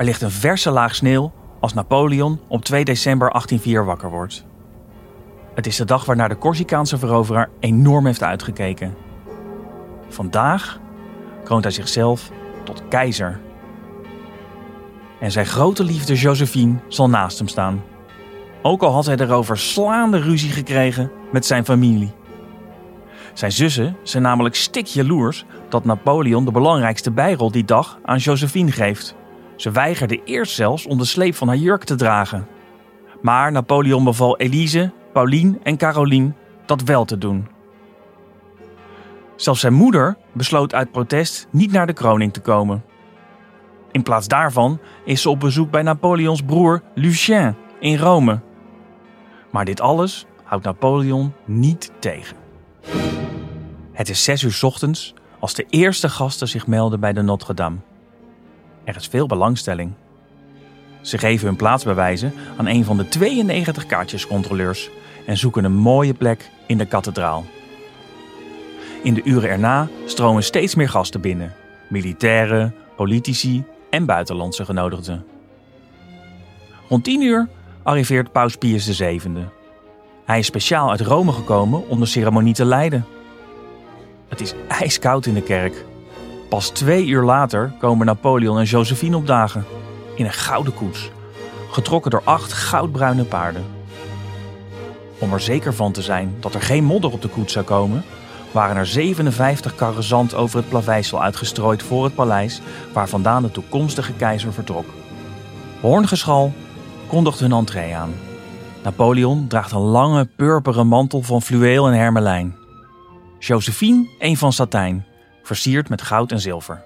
Er ligt een verse laag sneeuw als Napoleon op 2 december 1804 wakker wordt. Het is de dag waarnaar de Corsicaanse veroveraar enorm heeft uitgekeken. Vandaag kroont hij zichzelf tot keizer. En zijn grote liefde Josephine zal naast hem staan. Ook al had hij erover slaande ruzie gekregen met zijn familie. Zijn zussen zijn namelijk stik jaloers dat Napoleon de belangrijkste bijrol die dag aan Josephine geeft. Ze weigerde eerst zelfs om de sleep van haar jurk te dragen. Maar Napoleon beval Elise, Pauline en Caroline dat wel te doen. Zelfs zijn moeder besloot uit protest niet naar de kroning te komen. In plaats daarvan is ze op bezoek bij Napoleons broer Lucien in Rome. Maar dit alles houdt Napoleon niet tegen. Het is zes uur ochtends als de eerste gasten zich melden bij de Notre-Dame. Er is veel belangstelling. Ze geven hun plaatsbewijzen aan een van de 92 kaartjescontroleurs en zoeken een mooie plek in de kathedraal. In de uren erna stromen steeds meer gasten binnen: militairen, politici en buitenlandse genodigden. Rond 10 uur arriveert Paus Pius VII. Hij is speciaal uit Rome gekomen om de ceremonie te leiden. Het is ijskoud in de kerk. Pas twee uur later komen Napoleon en Josephine opdagen in een gouden koets, getrokken door acht goudbruine paarden. Om er zeker van te zijn dat er geen modder op de koets zou komen, waren er 57 karren zand over het plaveisel uitgestrooid voor het paleis waar vandaan de toekomstige keizer vertrok. Hoorngeschal kondigt hun entree aan. Napoleon draagt een lange purperen mantel van fluweel en hermelijn. Josephine een van satijn, versierd met goud en zilver.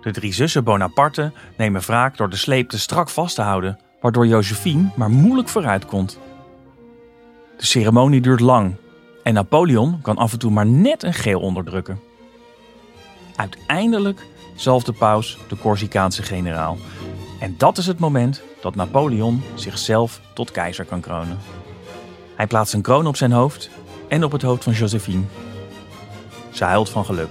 De drie zussen Bonaparte nemen wraak door de sleep te strak vast te houden, waardoor Josephine maar moeilijk vooruit komt. De ceremonie duurt lang en Napoleon kan af en toe maar net een geel onderdrukken. Uiteindelijk zalft de paus de Corsicaanse generaal. En dat is het moment dat Napoleon zichzelf tot keizer kan kronen. Hij plaatst een kroon op zijn hoofd en op het hoofd van Josephine. Ze huilt van geluk.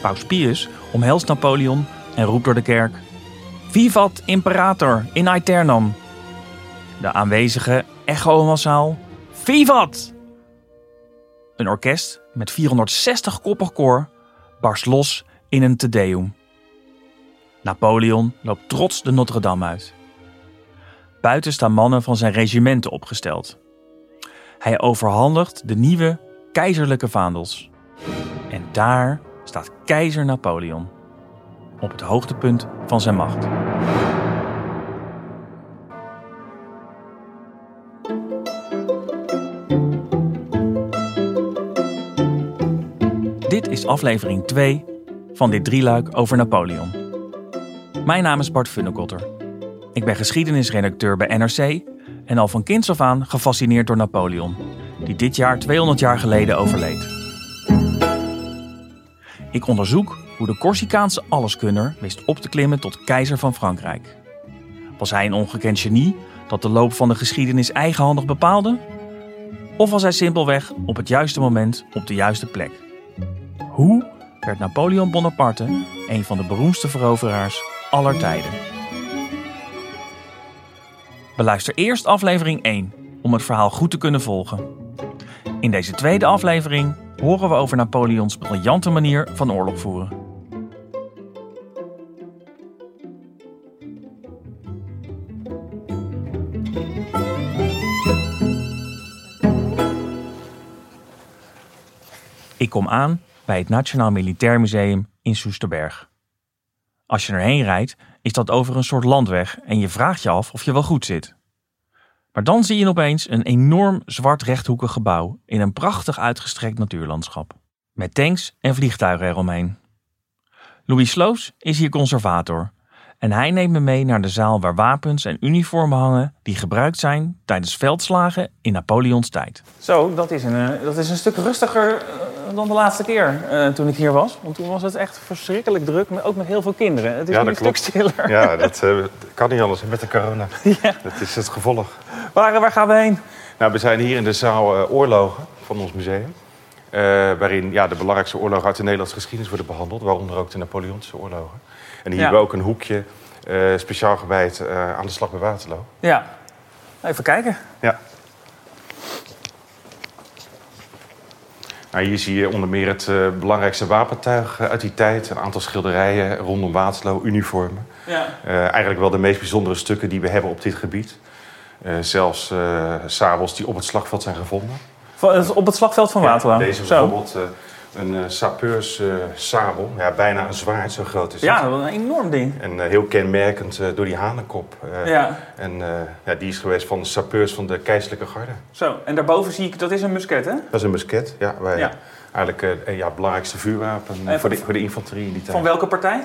Paus Pius omhelst Napoleon en roept door de kerk: Vivat imperator in aeternam. De aanwezigen echo massaal: Vivat! Een orkest met 460 koppig koor barst los in een Te Deum. Napoleon loopt trots de Notre-Dame uit. Buiten staan mannen van zijn regimenten opgesteld. Hij overhandigt de nieuwe keizerlijke vaandels. En daar staat keizer Napoleon. Op het hoogtepunt van zijn macht. Dit is aflevering 2 van dit drieluik over Napoleon. Mijn naam is Bart Funnekotter. Ik ben geschiedenisredacteur bij NRC en al van kinds af aan gefascineerd door Napoleon, die dit jaar 200 jaar geleden overleed. Ik onderzoek hoe de Corsicaanse alleskunner wist op te klimmen tot keizer van Frankrijk. Was hij een ongekend genie dat de loop van de geschiedenis eigenhandig bepaalde? Of was hij simpelweg op het juiste moment op de juiste plek? Hoe werd Napoleon Bonaparte een van de beroemdste veroveraars aller tijden? Beluister eerst aflevering 1 om het verhaal goed te kunnen volgen. In deze tweede aflevering horen we over Napoleons briljante manier van oorlog voeren. Ik kom aan bij het Nationaal Militair Museum in Soesterberg. Als je erheen rijdt, is dat over een soort landweg en je vraagt je af of je wel goed zit. Maar dan zie je opeens een enorm zwart rechthoekig gebouw in een prachtig uitgestrekt natuurlandschap. Met tanks en vliegtuigen eromheen. Louis Sloos is hier conservator. En hij neemt me mee naar de zaal waar wapens en uniformen hangen die gebruikt zijn tijdens veldslagen in Napoleons tijd. Zo, dat is een, eh, dat is een stuk rustiger eh, dan de laatste keer eh, toen ik hier was. Want toen was het echt verschrikkelijk druk, maar ook met heel veel kinderen. Het is Ja, nu dat stuk klopt. stiller. Ja, dat eh, kan niet anders met de corona. Ja. Dat is het gevolg. Waar, waar gaan we heen? Nou, we zijn hier in de zaal eh, oorlogen van ons museum. waarin ja, de belangrijkste oorlogen uit de Nederlandse geschiedenis worden behandeld. Waaronder ook de Napoleontische oorlogen. En hier Ja. hebben we ook een hoekje speciaal gewijd aan de slag bij Waterloo. Ja, even kijken. Ja. Nou, hier zie je onder meer het eh, belangrijkste wapentuig eh, uit die tijd. Een aantal schilderijen rondom Waterloo, uniformen. Ja. Eh, eigenlijk wel de meest bijzondere stukken die we hebben op dit gebied. Zelfs sabels die op het slagveld zijn gevonden. Op het slagveld van Waterloo. Ja, deze Zo. bijvoorbeeld een eh sapeurs eh, sabel. Ja, bijna een zwaard, zo groot is het. Ja, wat een enorm ding. En eh, heel kenmerkend door die hanenkop. Ja. En ja, die is geweest van de sapeurs van de keizerlijke garde. Zo, en daarboven zie ik, dat is een musket, hè? Dat is een musket. Ja, wij, Ja. Eigenlijk eh, ja, het belangrijkste vuurwapen En voor, de, voor de infanterie in die tijd. Van welke partij?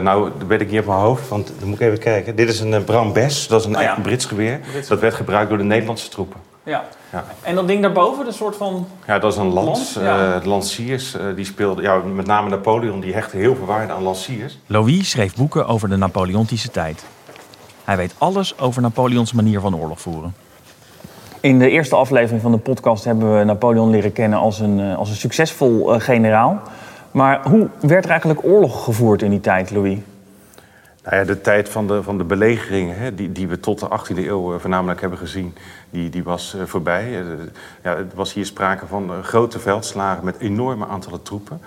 Nou, dat weet ik niet op mijn hoofd, want dan moet ik even kijken. Dit is een uh, Bram Bess, dat is een Oh ja. Brits geweer. Brits Dat werd gebruikt door de Nederlandse troepen. Ja. Ja. En dat ding daarboven, een soort van... Ja, dat is een lans. Lans, ja. Eh, lanciers, eh, die speelden, ja, met name Napoleon, die hechtte heel veel waarde aan lanciers. Louis schreef boeken over de Napoleontische tijd. Hij weet alles over Napoleons manier van oorlog voeren. In de eerste aflevering van de podcast hebben we Napoleon leren kennen als een, eh, als een succesvol eh, generaal. Maar hoe werd er eigenlijk oorlog gevoerd in die tijd, Louis? Nou ja, de tijd van de, van de belegeringen, hè, die, die we tot de 18e eeuw eh, voornamelijk hebben gezien, die, die was eh, voorbij. Eh, ja, het was hier sprake van grote veldslagen met enorme aantallen troepen.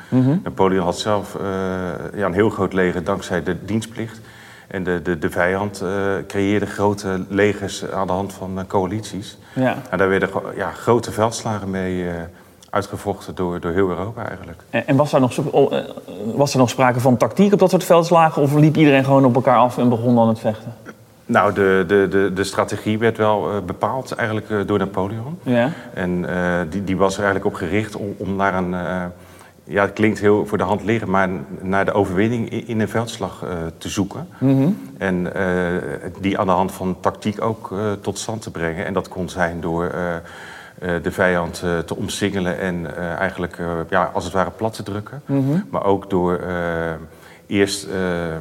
Napoleon had zelf ja, een heel groot leger dankzij de dienstplicht. En de, de, de vijand creëerde grote legers aan de hand van coalities. Ja. En daar werden ja, grote veldslagen mee eh, uitgevochten door, door heel Europa eigenlijk. En, en was, er nog, oh, eh, was er nog sprake van tactiek op dat soort veldslagen? Of liep iedereen gewoon op elkaar af en begon dan het vechten? Nou, de, de, de, de strategie werd wel eh, bepaald eigenlijk eh, door Napoleon. Ja. En die, die was er eigenlijk op gericht om, om naar een... ja, het klinkt heel voor de hand liggen, maar naar de overwinning i- in een veldslag te zoeken. En eh, die aan de hand van tactiek ook tot stand te brengen. En dat kon zijn door de vijand eh, te omsingelen en eh, eigenlijk eh, ja, als het ware plat te drukken. Maar ook door eh, eerst, eh, eh,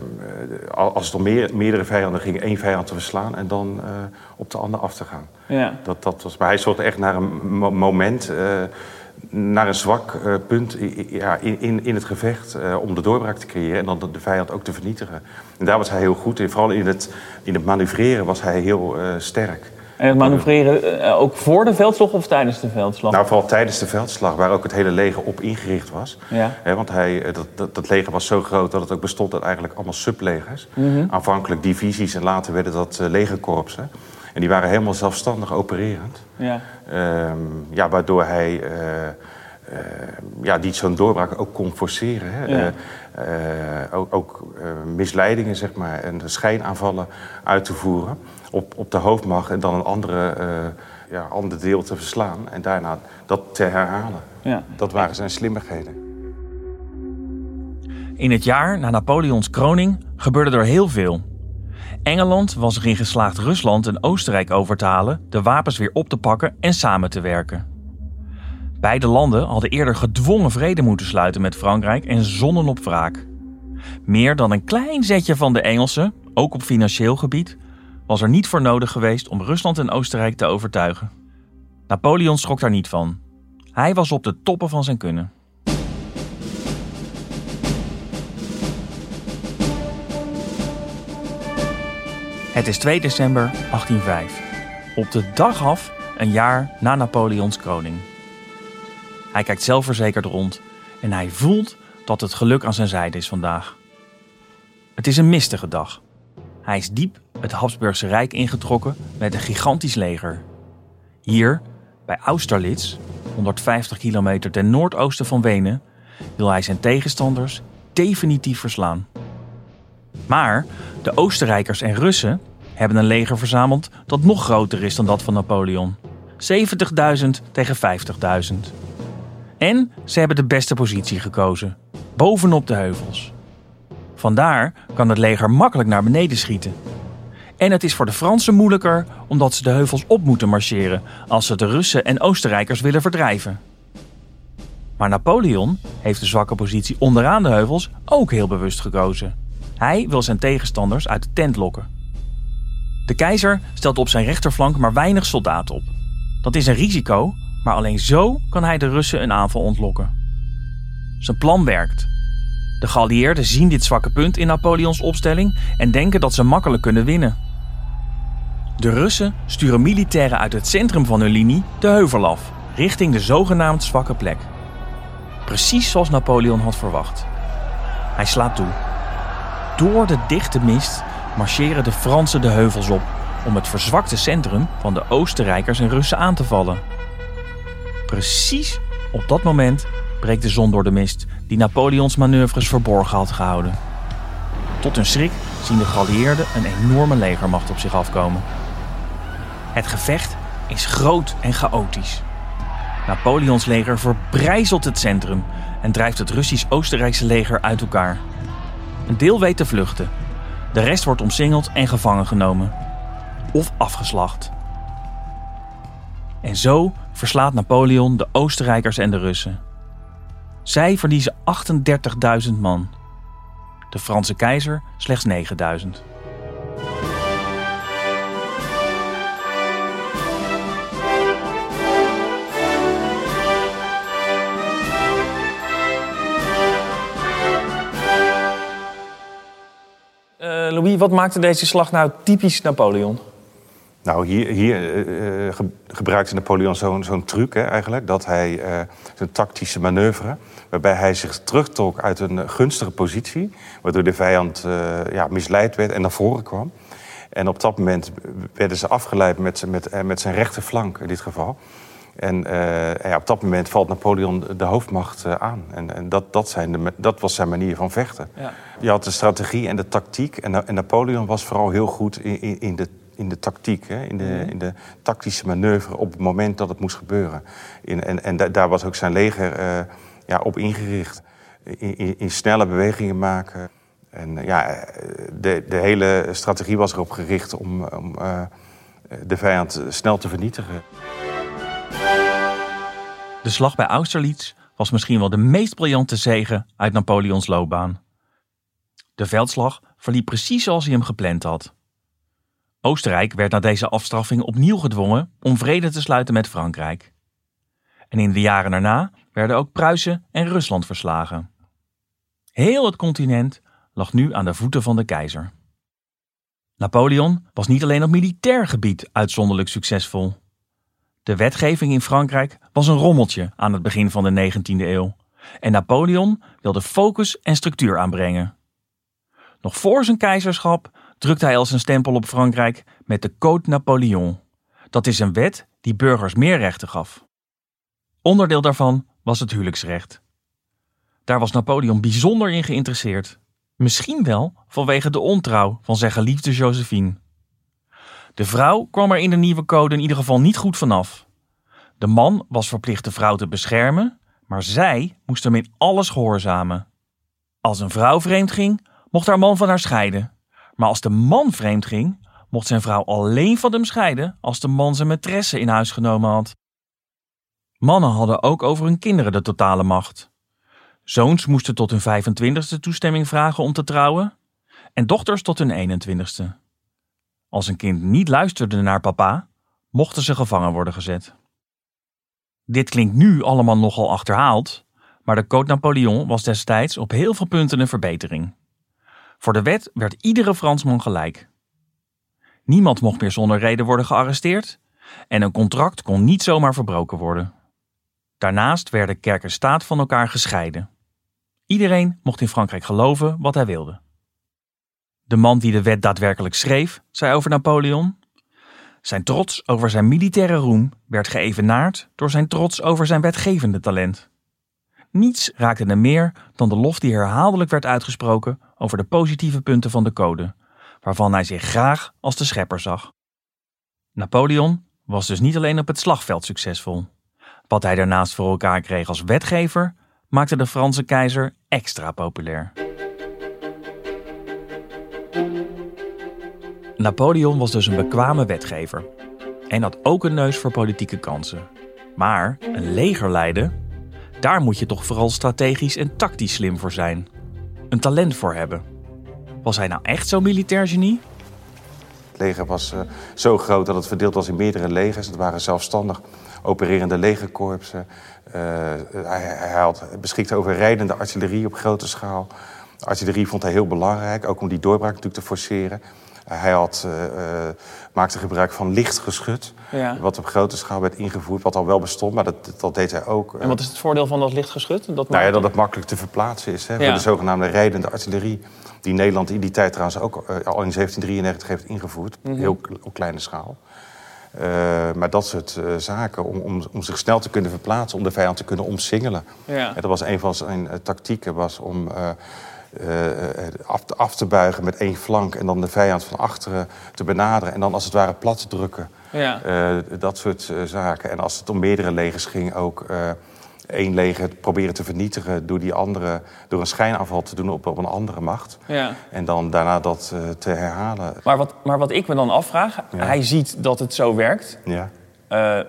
als het om meer, meerdere vijanden ging, één vijand te verslaan en dan eh, op de ander af te gaan. Ja. Dat, dat was, maar hij zocht echt naar een mo- moment, eh, naar een zwak eh, punt ja, in, in, in het gevecht eh, om de doorbraak te creëren en dan de, de vijand ook te vernietigen. En daar was hij heel goed in. Vooral in het, in het manoeuvreren was hij heel eh, sterk. En het manoeuvreren eh, ook voor de veldslag of tijdens de veldslag? Nou, vooral tijdens de veldslag, waar ook het hele leger op ingericht was. Ja. Want hij, eh, dat, dat, dat leger was zo groot dat het ook bestond uit eigenlijk allemaal sublegers. Aanvankelijk divisies en later werden dat eh, legerkorpsen. En die waren helemaal zelfstandig opererend. ja. Ehm, ja, waardoor hij ja, niet zo'n doorbraak ook kon forceren. Hè. Ja. Eh, eh, ook ook eh, misleidingen zeg maar, en schijnaanvallen uit te voeren op, op de hoofdmacht... en dan een andere, eh, ja, ander deel te verslaan en daarna dat te herhalen. Ja. Dat waren zijn slimmigheden. In het jaar na Napoleons kroning gebeurde er heel veel. Engeland was erin geslaagd Rusland en Oostenrijk over te halen, de wapens weer op te pakken en samen te werken. Beide landen hadden eerder gedwongen vrede moeten sluiten met Frankrijk en zonnen op wraak. Meer dan een klein zetje van de Engelsen, ook op financieel gebied, was er niet voor nodig geweest om Rusland en Oostenrijk te overtuigen. Napoleon schrok daar niet van. Hij was op de toppen van zijn kunnen. Het is 2 december 1805. Op de dag af, een jaar na Napoleons kroning. Hij kijkt zelfverzekerd rond en hij voelt dat het geluk aan zijn zijde is vandaag. Het is een mistige dag. Hij is diep het Habsburgse Rijk ingetrokken met een gigantisch leger. Hier, bij Austerlitz, 150 kilometer ten noordoosten van Wenen, wil hij zijn tegenstanders definitief verslaan. Maar de Oostenrijkers en Russen hebben een leger verzameld dat nog groter is dan dat van Napoleon. 70.000 tegen 50.000. En ze hebben de beste positie gekozen, bovenop de heuvels. Vandaar kan het leger makkelijk naar beneden schieten. En het is voor de Fransen moeilijker omdat ze de heuvels op moeten marcheren als ze de Russen en Oostenrijkers willen verdrijven. Maar Napoleon heeft de zwakke positie onderaan de heuvels ook heel bewust gekozen. Hij wil zijn tegenstanders uit de tent lokken. De keizer stelt op zijn rechterflank maar weinig soldaten op. Dat is een risico, maar alleen zo kan hij de Russen een aanval ontlokken. Zijn plan werkt. De geallieerden zien dit zwakke punt in Napoleons opstelling en denken dat ze makkelijk kunnen winnen. De Russen sturen militairen uit het centrum van hun linie de heuvel af, richting de zogenaamd zwakke plek. Precies zoals Napoleon had verwacht. Hij slaat toe. Door de dichte mist marcheren de Fransen de heuvels op om het verzwakte centrum van de Oostenrijkers en Russen aan te vallen. Precies op dat moment breekt de zon door de mist die Napoleons manoeuvres verborgen had gehouden. Tot hun schrik zien de geallieerden een enorme legermacht op zich afkomen. Het gevecht is groot en chaotisch. Napoleons leger verbrijzelt het centrum en drijft het Russisch-Oostenrijkse leger uit elkaar. Een deel weet te vluchten. De rest wordt omsingeld en gevangen genomen. Of afgeslacht. En zo verslaat Napoleon de Oostenrijkers en de Russen. Zij verliezen 38.000 man. De Franse keizer slechts 9000. Eh, Louis, wat maakte deze slag nou typisch Napoleon? Nou, hier, hier eh, eh, ge- gebruikte Napoleon zo'n zo'n truc hè, eigenlijk. Dat hij eh zijn tactische manoeuvre, waarbij hij zich terugtrok uit een gunstige positie, waardoor de vijand ja, misleid werd en naar voren kwam. En op dat moment werden ze afgeleid met, zijn- met, met zijn rechterflank in dit geval. En ja, op dat moment valt Napoleon de hoofdmacht aan. En, en dat, dat, zijn de, dat was zijn manier van vechten. Ja. Je had de strategie en de tactiek. En Napoleon was vooral heel goed in, in, in de, in de tactiek. Hè? In, de, in de tactische manoeuvre op het moment dat het moest gebeuren. In, en en da- daar was ook zijn leger eh, ja, op ingericht. In, in, in snelle bewegingen maken. En eh, ja, eh, de, de hele strategie was erop gericht om, om eh, de vijand snel te vernietigen. De slag bij Austerlitz was misschien wel de meest briljante zege uit Napoleons loopbaan. De veldslag verliep precies zoals hij hem gepland had. Oostenrijk werd na deze afstraffing opnieuw gedwongen om vrede te sluiten met Frankrijk. En in de jaren daarna werden ook Pruisen en Rusland verslagen. Heel het continent lag nu aan de voeten van de keizer. Napoleon was niet alleen op militair gebied uitzonderlijk succesvol. De wetgeving in Frankrijk was een rommeltje aan het begin van de 19e eeuw. En Napoleon wilde focus en structuur aanbrengen. Nog voor zijn keizerschap drukte hij al zijn stempel op Frankrijk met de Code Napoleon. Dat is een wet die burgers meer rechten gaf. Onderdeel daarvan was het huwelijksrecht. Daar was Napoleon bijzonder in geïnteresseerd. Misschien wel vanwege de ontrouw van zijn geliefde Josephine. De vrouw kwam er in de nieuwe code in ieder geval niet goed vanaf. De man was verplicht de vrouw te beschermen, maar zij moest hem in alles gehoorzamen. Als een vrouw vreemd ging, mocht haar man van haar scheiden. Maar als de man vreemd ging, mocht zijn vrouw alleen van hem scheiden als de man zijn maîtresse in huis genomen had. Mannen hadden ook over hun kinderen de totale macht. Zoons moesten tot hun 25ste toestemming vragen om te trouwen en dochters tot hun 21ste. Als een kind niet luisterde naar papa, mochten ze gevangen worden gezet. Dit klinkt nu allemaal nogal achterhaald, maar de Code Napoleon was destijds op heel veel punten een verbetering. Voor de wet werd iedere Fransman gelijk. Niemand mocht meer zonder reden worden gearresteerd en een contract kon niet zomaar verbroken worden. Daarnaast werden kerk en staat van elkaar gescheiden. Iedereen mocht in Frankrijk geloven wat hij wilde. De man die de wet daadwerkelijk schreef, zei over Napoleon: Zijn trots over zijn militaire roem werd geëvenaard door zijn trots over zijn wetgevende talent. Niets raakte hem meer dan de lof die herhaaldelijk werd uitgesproken over de positieve punten van de code, waarvan hij zich graag als de schepper zag. Napoleon was dus niet alleen op het slagveld succesvol. Wat hij daarnaast voor elkaar kreeg als wetgever, maakte de Franse keizer extra populair. Napoleon was dus een bekwame wetgever en had ook een neus voor politieke kansen. Maar een leger leiden, daar moet je toch vooral strategisch en tactisch slim voor zijn. Een talent voor hebben. Was hij nou echt zo'n militair genie? Het leger was uh, zo groot dat het verdeeld was in meerdere legers. Het waren zelfstandig opererende legerkorpsen. Uh, hij, hij had beschikte over rijdende artillerie op grote schaal. Artillerie vond hij heel belangrijk, ook om die doorbraak natuurlijk te forceren. Hij had, maakte gebruik van lichtgeschut, ja. wat op grote schaal werd ingevoerd, wat al wel bestond, maar dat, dat deed hij ook. En wat is het voordeel van dat lichtgeschut? Dat nou ja, dat het makkelijk te verplaatsen is. Hè. Voor de zogenaamde rijdende artillerie, die Nederland in die tijd trouwens ook uh, al in 1793 heeft ingevoerd, mm -hmm. heel op kleine schaal. Uh, maar dat soort uh, zaken, om, om, om, zich snel te kunnen verplaatsen, om de vijand te kunnen omsingelen. Ja. En dat was een van zijn tactieken, was om af, te buigen met één flank en dan de vijand van achteren te benaderen en dan als het ware plat te drukken. Ja. Uh, dat soort zaken. En als het om meerdere legers ging, ook één leger proberen te vernietigen door die andere, door een schijnaanval te doen op, op een andere macht. Ja. En dan daarna dat te herhalen. Maar wat, maar wat ik me dan afvraag, ja. hij ziet dat het zo werkt. Ja.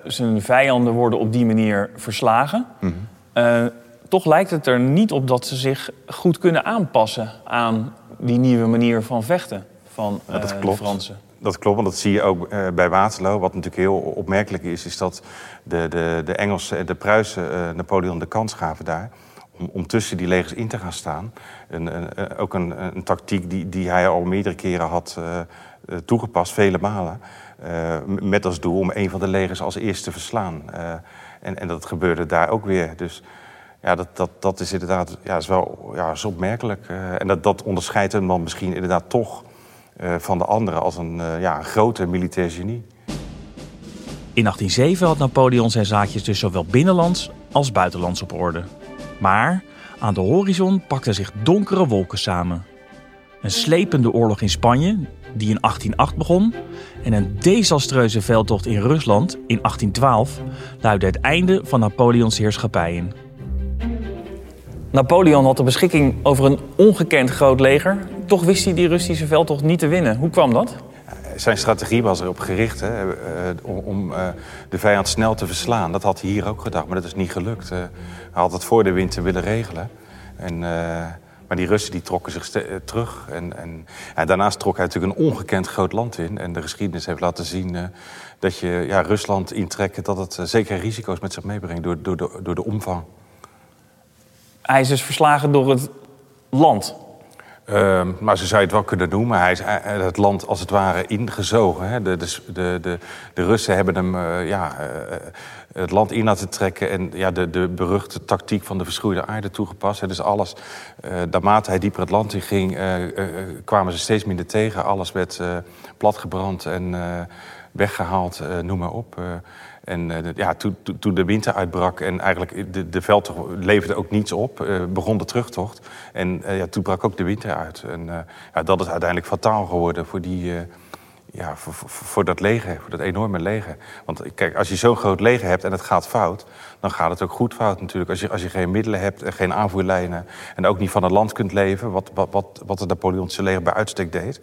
zijn vijanden worden op die manier verslagen. Mm -hmm toch lijkt het er niet op dat ze zich goed kunnen aanpassen aan die nieuwe manier van vechten van ja, dat uh, klopt. de Fransen. Dat klopt, want dat zie je ook uh, bij Waterloo. Wat natuurlijk heel opmerkelijk is, is dat de, de, de Engelsen en de Pruisen uh, Napoleon de kans gaven daar. Om, om, tussen die legers in te gaan staan. Een, ook een, een, tactiek die, die hij al meerdere keren had toegepast, vele malen. met als doel om een van de legers als eerste te verslaan. en, en dat gebeurde daar ook weer. Dus ja, dat, dat, dat is inderdaad ja, is wel ja, is opmerkelijk. En dat, dat onderscheidt hem dan misschien inderdaad toch van de anderen als een, uh, ja, een grote militair genie. In 1807 had Napoleon zijn zaakjes dus zowel binnenlands als buitenlands op orde. Maar aan de horizon pakten zich donkere wolken samen. Een slepende oorlog in Spanje, die in 1808 begon, en een desastreuze veldtocht in Rusland in 1812 luidde het einde van Napoleons heerschappij in. Napoleon had de beschikking over een ongekend groot leger. Toch wist hij die Russische veldtocht niet te winnen. Hoe kwam dat? Zijn strategie was erop gericht hè, om, om uh, de vijand snel te verslaan. Dat had hij hier ook gedacht, maar dat is niet gelukt. Uh, hij had het voor de winter willen regelen. En, maar die Russen die trokken zich terug. En, en, en, daarnaast trok hij natuurlijk een ongekend groot land in. En de geschiedenis heeft laten zien dat je ja, Rusland intrekken... dat het zeker risico's met zich meebrengt door, door, door, door de omvang. Hij is dus verslagen door het land. Uh, maar ze zou het wel kunnen noemen. Hij is eh, het land als het ware ingezogen. Hè. De, de, de, de, Russen hebben hem uh, ja, uh, het land in laten trekken... en ja, de, beruchte tactiek van de verschroeide aarde toegepast. Hè. Dus alles, naarmate hij dieper het land in ging... kwamen ze steeds minder tegen. Alles werd platgebrand en weggehaald, noem maar op... En uh, ja, toen, de winter uitbrak en eigenlijk de, de veldtocht leverde ook niets op, uh, begon de terugtocht. En uh, ja, toen brak ook de winter uit. En ja, dat is uiteindelijk fataal geworden voor, die, ja, voor, voor, dat leger, voor dat enorme leger. Want kijk, als je zo'n groot leger hebt en het gaat fout, dan gaat het ook goed fout natuurlijk. Als je, als je geen middelen hebt en geen aanvoerlijnen en ook niet van het land kunt leven, wat, wat, wat, het Napoleontische leger bij uitstek deed.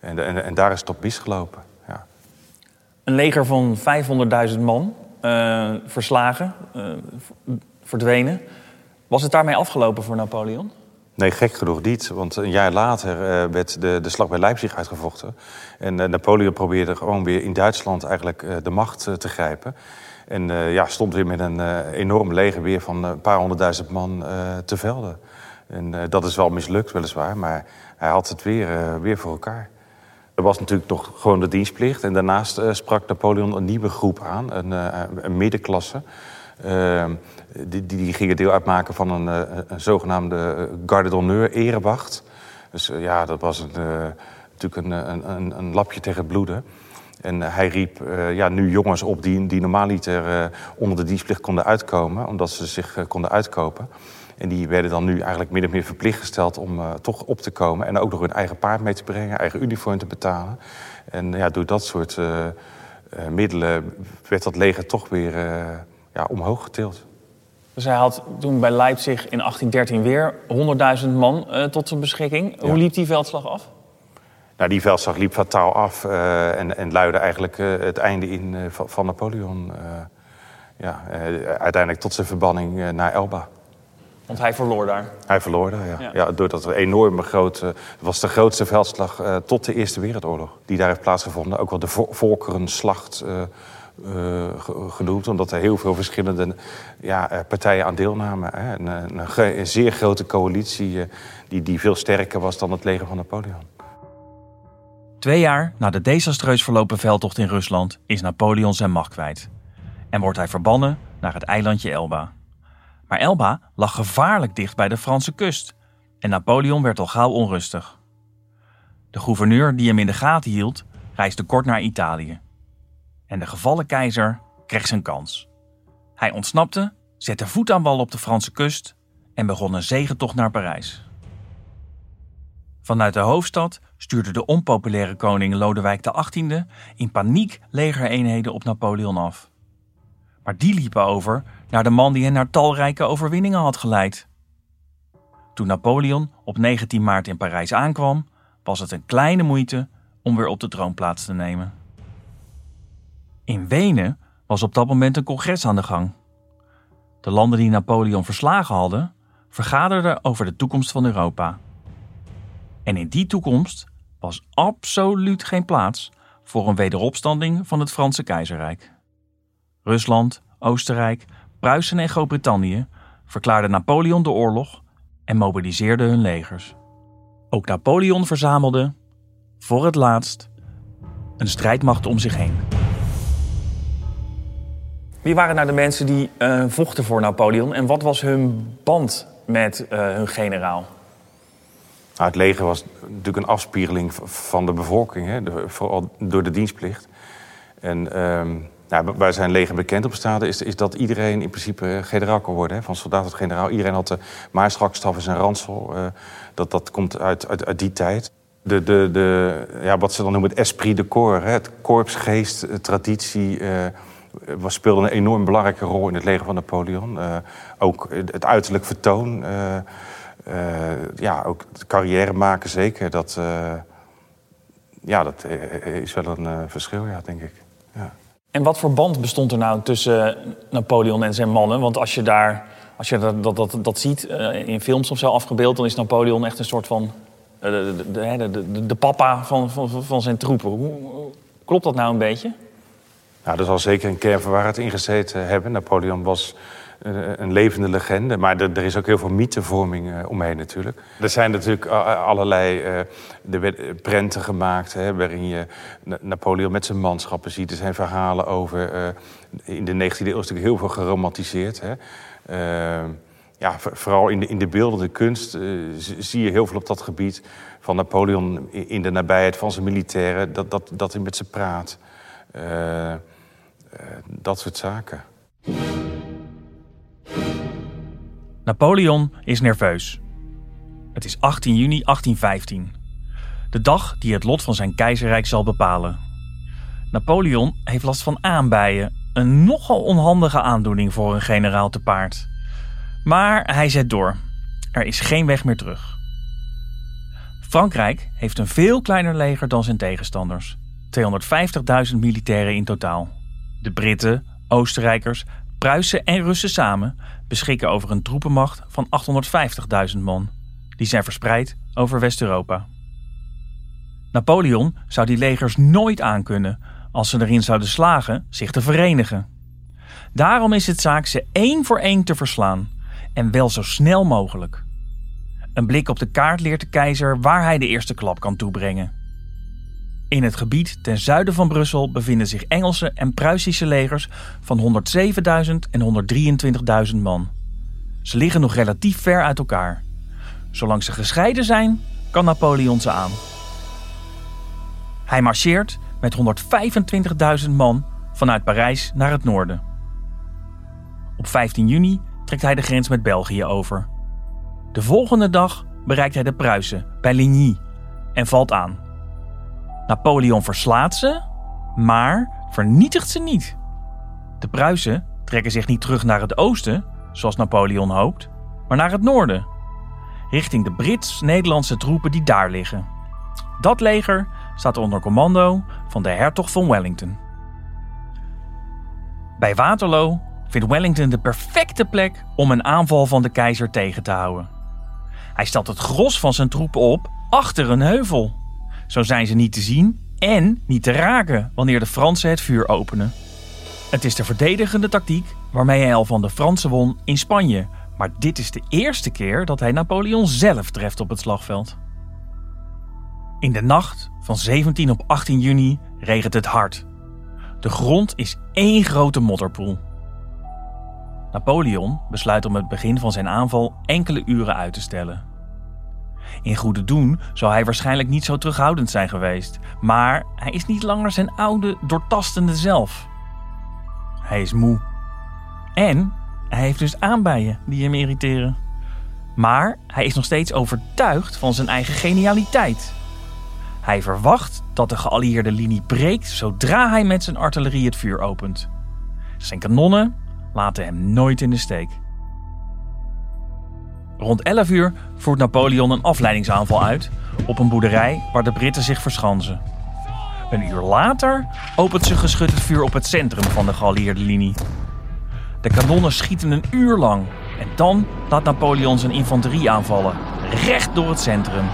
En, en, en daar is het op misgelopen. Een leger van 500.000 man, uh, verslagen, uh, verdwenen. Was het daarmee afgelopen voor Napoleon? Nee, gek genoeg niet. Want een jaar later uh, werd de, de slag bij Leipzig uitgevochten. En Napoleon probeerde gewoon weer in Duitsland eigenlijk de macht te grijpen. En ja, stond weer met een enorm leger weer van een paar honderdduizend man te velden. En dat is wel mislukt, weliswaar. Maar hij had het weer, weer voor elkaar. Er was natuurlijk toch gewoon de dienstplicht. En daarnaast uh, sprak Napoleon een nieuwe groep aan, een, een middenklasse. Uh, die, die, gingen deel uitmaken van een, een zogenaamde garde d'honneur, erewacht. Dus ja, dat was een, natuurlijk een, een, een, lapje tegen het bloeden. En hij riep ja, nu jongens op die, die normaal niet er onder de dienstplicht konden uitkomen, omdat ze zich konden uitkopen. En die werden dan nu eigenlijk min of meer verplicht gesteld om toch op te komen. En ook nog hun eigen paard mee te brengen, eigen uniform te betalen. En ja, door dat soort middelen werd dat leger toch weer ja, omhoog getild. Dus hij had toen bij Leipzig in 1813 weer 100.000 man tot zijn beschikking. Hoe liep die veldslag af? Nou, die veldslag liep fataal af uh, en, en luidde eigenlijk uh, het einde in van, van, Napoleon. ja, uiteindelijk tot zijn verbanning naar Elba. Want hij verloor daar? Hij verloor daar, ja. ja. ja doordat er enorme grote... Het was de grootste veldslag tot de Eerste Wereldoorlog. Die daar heeft plaatsgevonden. Ook wel de Volkerenslacht uh, genoemd, omdat er heel veel verschillende ja, eh, partijen aan deelnamen. Hè. Een, een, een, zeer grote coalitie uh, die, die veel sterker was dan het leger van Napoleon. Twee jaar na de desastreus verlopen veldtocht in Rusland is Napoleon zijn macht kwijt. En wordt hij verbannen naar het eilandje Elba. Maar Elba lag gevaarlijk dicht bij de Franse kust. En Napoleon werd al gauw onrustig. De gouverneur die hem in de gaten hield, reisde kort naar Italië en de gevallen keizer kreeg zijn kans. Hij ontsnapte, zette voet aan wal op de Franse kust en begon een zegentocht naar Parijs. Vanuit de hoofdstad stuurde de onpopulaire koning Lodewijk XVIII in paniek legereenheden op Napoleon af. Maar die liepen over naar de man die hen naar talrijke overwinningen had geleid. Toen Napoleon op 19 maart in Parijs aankwam, was het een kleine moeite om weer op de troon plaats te nemen. In Wenen was op dat moment een congres aan de gang. De landen die Napoleon verslagen hadden, vergaderden over de toekomst van Europa. En in die toekomst was absoluut geen plaats voor een wederopstanding van het Franse keizerrijk. Rusland, Oostenrijk, Pruisen en Groot-Brittannië verklaarden Napoleon de oorlog en mobiliseerden hun legers. Ook Napoleon verzamelde, voor het laatst, een strijdmacht om zich heen. Wie waren nou de mensen die uh, vochten voor Napoleon en wat was hun band met uh, hun generaal? Nou, het leger was natuurlijk een afspiegeling van de bevolking, hè, de, vooral door de dienstplicht. En um, nou, waar zijn leger bekend op is, is dat iedereen in principe generaal kon worden. Hè, van soldaat tot generaal. Iedereen had de maarschalkstaf en zijn ransel. Uh, dat, dat komt uit, uit, uit die tijd. De, de, de, ja, wat ze dan noemen het esprit de corps, hè, het korpsgeest, traditie was, speelde een enorm belangrijke rol in het leger van Napoleon. Ook het uiterlijk vertoon. Ja, ook carrière maken zeker. Dat, ja, dat is wel een verschil, ja, denk ik. Ja. En wat voor band bestond er nou tussen Napoleon en zijn mannen? Want als je daar, als je dat, dat, dat, dat ziet in films of zo afgebeeld, dan is Napoleon echt een soort van de, de, de, de papa van, van, van zijn troepen. Hoe, klopt dat nou een beetje? Nou, er zal zeker een kern van waarheid in gezeten hebben. Napoleon was eh, een levende legende, maar er, is ook heel veel mythevorming uh, omheen natuurlijk. Er zijn natuurlijk allerlei uh, prenten gemaakt hè, waarin je Napoleon met zijn manschappen ziet. Er zijn verhalen over, in de 19e eeuw is natuurlijk heel veel geromantiseerd. Hè. ja, vooral in de, in de beeldende kunst zie je heel veel op dat gebied van Napoleon in de nabijheid van zijn militairen, dat, dat, dat hij met ze praat. Eh, dat soort zaken. Napoleon is nerveus. Het is 18 juni 1815. De dag die het lot van zijn keizerrijk zal bepalen. Napoleon heeft last van aanbijen, een nogal onhandige aandoening voor een generaal te paard. Maar hij zet door. Er is geen weg meer terug. Frankrijk heeft een veel kleiner leger dan zijn tegenstanders. 250.000 militairen in totaal. De Britten, Oostenrijkers, Pruisen en Russen samen beschikken over een troepenmacht van 850.000 man. Die zijn verspreid over West-Europa. Napoleon zou die legers nooit aankunnen als ze erin zouden slagen zich te verenigen. Daarom is het zaak ze één voor één te verslaan en wel zo snel mogelijk. Een blik op de kaart leert de keizer waar hij de eerste klap kan toebrengen. In het gebied ten zuiden van Brussel bevinden zich Engelse en Pruisische legers van 107.000 en 123.000 man. Ze liggen nog relatief ver uit elkaar. Zolang ze gescheiden zijn, kan Napoleon ze aan. Hij marcheert met 125.000 man vanuit Parijs naar het noorden. Op 15 juni trekt hij de grens met België over. De volgende dag bereikt hij de Pruisen bij Ligny en valt aan. Napoleon verslaat ze, maar vernietigt ze niet. De Pruisen trekken zich niet terug naar het oosten, zoals Napoleon hoopt, maar naar het noorden, richting de Brits-Nederlandse troepen die daar liggen. Dat leger staat onder commando van de hertog van Wellington. Bij Waterloo vindt Wellington de perfecte plek om een aanval van de keizer tegen te houden. Hij stelt het gros van zijn troepen op achter een heuvel. Zo zijn ze niet te zien en niet te raken wanneer de Fransen het vuur openen. Het is de verdedigende tactiek waarmee hij al van de Fransen won in Spanje, maar dit is de eerste keer dat hij Napoleon zelf treft op het slagveld. In de nacht van 17 op 18 juni regent het hard. De grond is één grote modderpoel. Napoleon besluit om het begin van zijn aanval enkele uren uit te stellen. In goede doen zou hij waarschijnlijk niet zo terughoudend zijn geweest, maar hij is niet langer zijn oude, doortastende zelf. Hij is moe. En hij heeft dus aanbijen die hem irriteren. Maar hij is nog steeds overtuigd van zijn eigen genialiteit. Hij verwacht dat de geallieerde linie breekt zodra hij met zijn artillerie het vuur opent. Zijn kanonnen laten hem nooit in de steek. Rond 11 uur voert Napoleon een afleidingsaanval uit op een boerderij waar de Britten zich verschansen. Een uur later opent ze geschut het vuur op het centrum van de geallieerde linie. De kanonnen schieten een uur lang en dan laat Napoleon zijn infanterie aanvallen, recht door het centrum.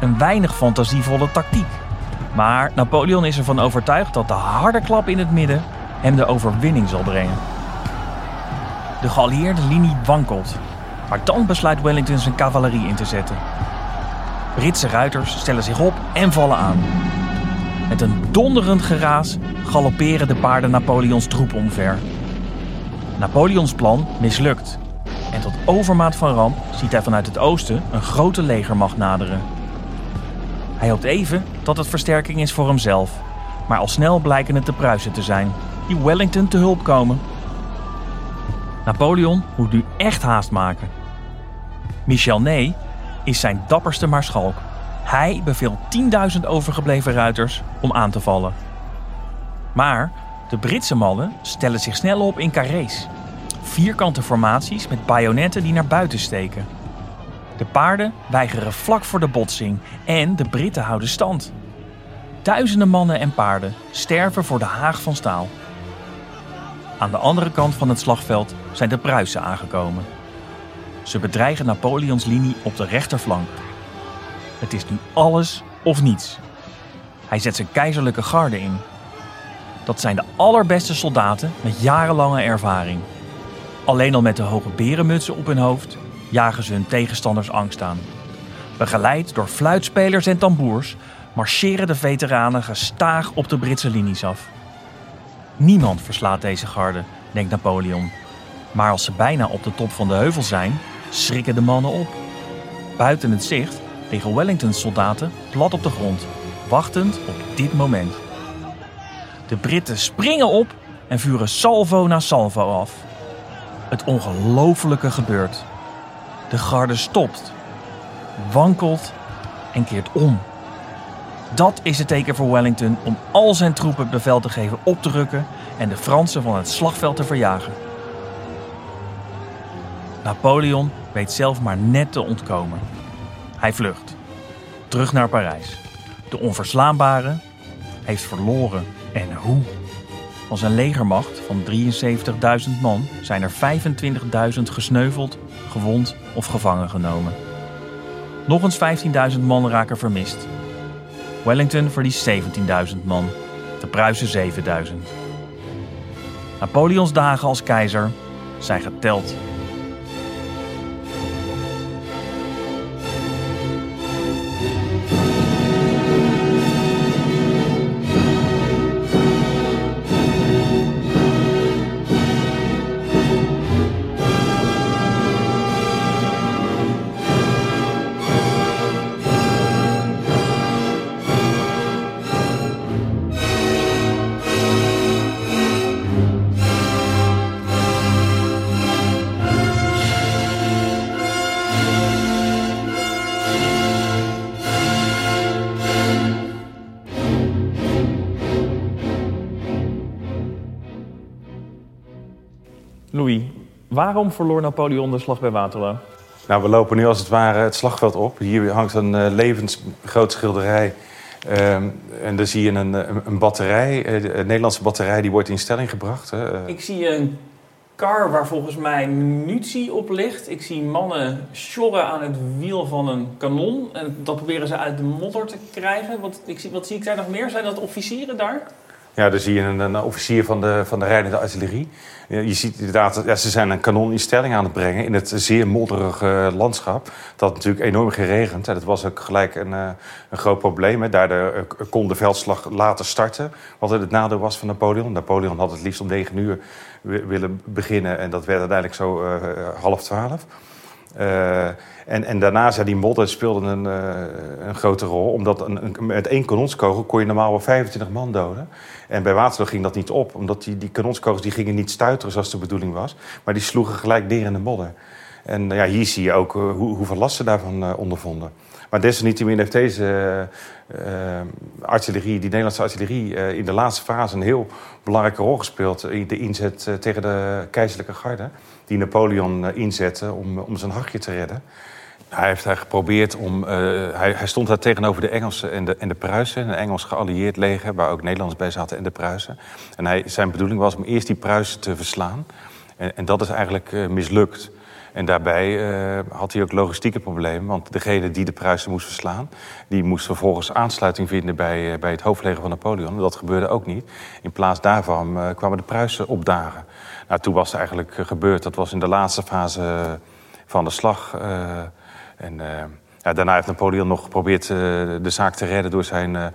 Een weinig fantasievolle tactiek. Maar Napoleon is ervan overtuigd dat de harde klap in het midden hem de overwinning zal brengen. De geallieerde linie wankelt, maar dan besluit Wellington zijn cavalerie in te zetten. Britse ruiters stellen zich op en vallen aan. Met een donderend geraas galopperen de paarden Napoleons troep omver. Napoleons plan mislukt. En tot overmaat van ramp ziet hij vanuit het oosten een grote legermacht naderen. Hij hoopt even dat het versterking is voor hemzelf. Maar al snel blijken het de Pruisen te zijn, die Wellington te hulp komen. Napoleon moet nu echt haast maken. Michel Ney is zijn dapperste maarschalk. Hij beveelt 10.000 overgebleven ruiters om aan te vallen. Maar de Britse mannen stellen zich snel op in carrés. Vierkante formaties met bajonetten die naar buiten steken. De paarden weigeren vlak voor de botsing en de Britten houden stand. Duizenden mannen en paarden sterven voor de haag van staal. Aan de andere kant van het slagveld zijn de Pruisen aangekomen. Ze bedreigen Napoleons linie op de rechterflank. Het is nu alles of niets. Hij zet zijn keizerlijke garde in. Dat zijn de allerbeste soldaten met jarenlange ervaring. Alleen al met de hoge berenmutsen op hun hoofd jagen ze hun tegenstanders angst aan. Begeleid door fluitspelers en tamboers marcheren de veteranen gestaag op de Britse linies af. Niemand verslaat deze garde, denkt Napoleon. Maar als ze bijna op de top van de heuvel zijn, schrikken de mannen op. Buiten het zicht liggen Wellingtons soldaten plat op de grond, wachtend op dit moment. De Britten springen op en vuren salvo na salvo af. Het ongelofelijke gebeurt. De garde stopt, wankelt en keert om. Dat is het teken voor Wellington om al zijn troepen bevel te geven op te rukken en de Fransen van het slagveld te verjagen. Napoleon weet zelf maar net te ontkomen. Hij vlucht. Terug naar Parijs. De onverslaanbare heeft verloren. En hoe? Van zijn legermacht van 73.000 man zijn er 25.000 gesneuveld, gewond of gevangen genomen. Nog eens 15.000 man raken vermist. Wellington verliest 17.000 man, de Pruisen 7.000. Napoleons dagen als keizer zijn geteld. Waarom verloor Napoleon de slag bij Waterloo? Nou, we lopen nu als het ware het slagveld op. Hier hangt een uh, levensgroot schilderij. Um, en daar zie je een, een, batterij, een Nederlandse batterij, die wordt in stelling gebracht. Hè. Ik zie een kar waar volgens mij munitie op ligt. Ik zie mannen sjorren aan het wiel van een kanon. En dat proberen ze uit de modder te krijgen. Wat, ik zie, wat zie ik daar nog meer? Zijn dat officieren daar? Ja, dan zie je een, een officier van de, van de rijdende artillerie. Je ziet inderdaad, ja, ze zijn een kanon in stelling aan het brengen in het zeer modderige landschap. Dat natuurlijk enorm geregend. Dat was ook gelijk een, eh, een groot probleem. Daardoor eh, kon de veldslag later starten. Wat het nadeel was van Napoleon. Napoleon had het liefst om negen uur willen beginnen. En dat werd uiteindelijk zo uh, half twaalf. Uh, en, en daarna zei die modder speelde een, uh, een grote rol. Omdat een, een, met één kanonskogel kon je normaal wel 25 man doden. En bij Waterloo ging dat niet op. Omdat die, die kanonskogels die gingen niet stuiteren zoals de bedoeling was. Maar die sloegen gelijk neer in de modder. En ja, hier zie je ook hoe, hoeveel last ze daarvan ondervonden. Maar desalniettemin heeft deze uh, artillerie, die Nederlandse artillerie, uh, in de laatste fase een heel belangrijke rol gespeeld in de inzet tegen de keizerlijke garde. Die Napoleon inzette om, om zijn hachje te redden. Hij heeft daar geprobeerd om. hij, hij, stond daar tegenover de Engelsen en de, en de Pruisen. Een Engels geallieerd leger, waar ook Nederlanders bij zaten en de Pruisen. En hij, zijn bedoeling was om eerst die Pruisen te verslaan. En, en dat is eigenlijk mislukt. En daarbij uh, had hij ook logistieke problemen. Want degene die de Pruisen moest verslaan... die moest vervolgens aansluiting vinden bij, uh, bij het hoofdleger van Napoleon. Dat gebeurde ook niet. In plaats daarvan uh, kwamen de Pruisen opdagen. Nou, toen was het eigenlijk gebeurd. Dat was in de laatste fase van de slag. en ja, daarna heeft Napoleon nog geprobeerd de zaak te redden... door zijn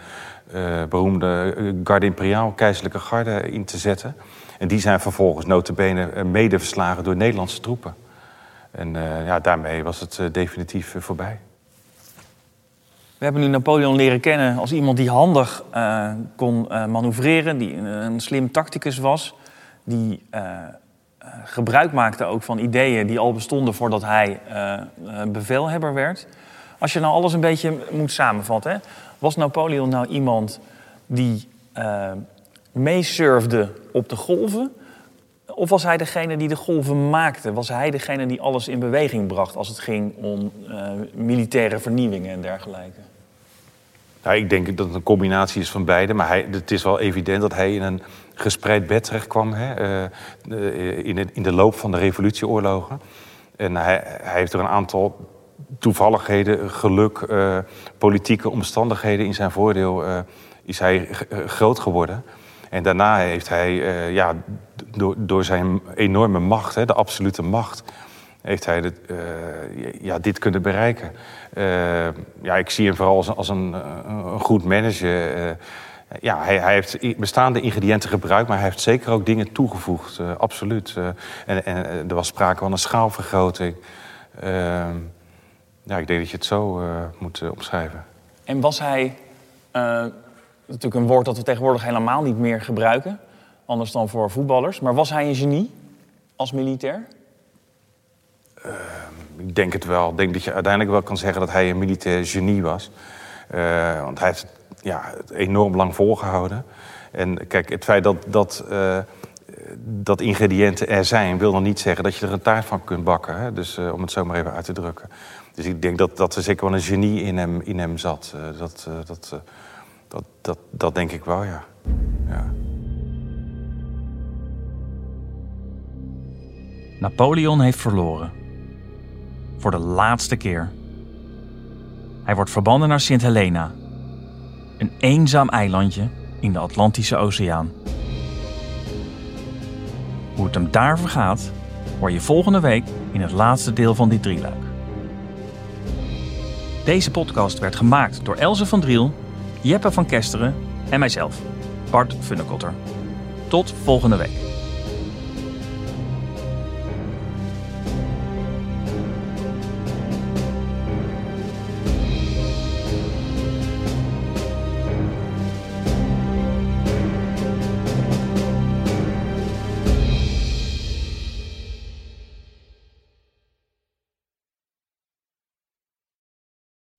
beroemde garde imperiaal, keizerlijke garde, in te zetten. En die zijn vervolgens notabene mede verslagen door Nederlandse troepen. En uh, ja, daarmee was het uh, definitief uh, voorbij. We hebben nu Napoleon leren kennen als iemand die handig kon manoeuvreren, die een slim tacticus was, die gebruik maakte ook van ideeën die al bestonden voordat hij bevelhebber werd. Als je nou alles een beetje moet samenvatten, was Napoleon nou iemand die meesurfde op de golven? Of was hij degene die de golven maakte? Was hij degene die alles in beweging bracht als het ging om uh, militaire vernieuwingen en dergelijke? Nou, ik denk dat het een combinatie is van beide. Maar hij, het is wel evident dat hij in een gespreid bed terecht kwam. Hè, uh, in, de, in de loop van de revolutieoorlogen. En hij, hij heeft er een aantal toevalligheden, geluk, politieke omstandigheden in zijn voordeel... is hij groot geworden. En daarna heeft hij uh, ja, door, door zijn enorme macht, hè, de absolute macht, heeft hij dit, uh, ja, dit kunnen bereiken. Uh, ja, ik zie hem vooral als, als een, een, goed manager. ja, hij, hij, heeft bestaande ingrediënten gebruikt, maar hij heeft zeker ook dingen toegevoegd. absoluut. en, en er was sprake van een schaalvergroting. ja, ik denk dat je het zo moet omschrijven. En was hij natuurlijk een woord dat we tegenwoordig helemaal niet meer gebruiken. Anders dan voor voetballers. Maar was hij een genie als militair? Uh, ik denk het wel. Ik denk dat je uiteindelijk wel kan zeggen dat hij een militair genie was. Uh, want hij heeft ja, het enorm lang volgehouden. En kijk, het feit dat, dat, uh, dat ingrediënten er zijn... wil nog niet zeggen dat je er een taart van kunt bakken. Hè? Dus om het zo maar even uit te drukken. Dus ik denk dat, dat er zeker wel een genie in hem, in hem zat. dat, dat, dat, dat, dat denk ik wel, ja. ja. Napoleon heeft verloren. Voor de laatste keer. Hij wordt verbannen naar Sint Helena, een eenzaam eilandje in de Atlantische Oceaan. Hoe het hem daar vergaat, hoor je volgende week in het laatste deel van dit drieluik. Deze podcast werd gemaakt door Elze van Driel Jeppe van Kesteren en mijzelf, Bart Funnekotter. Tot volgende week.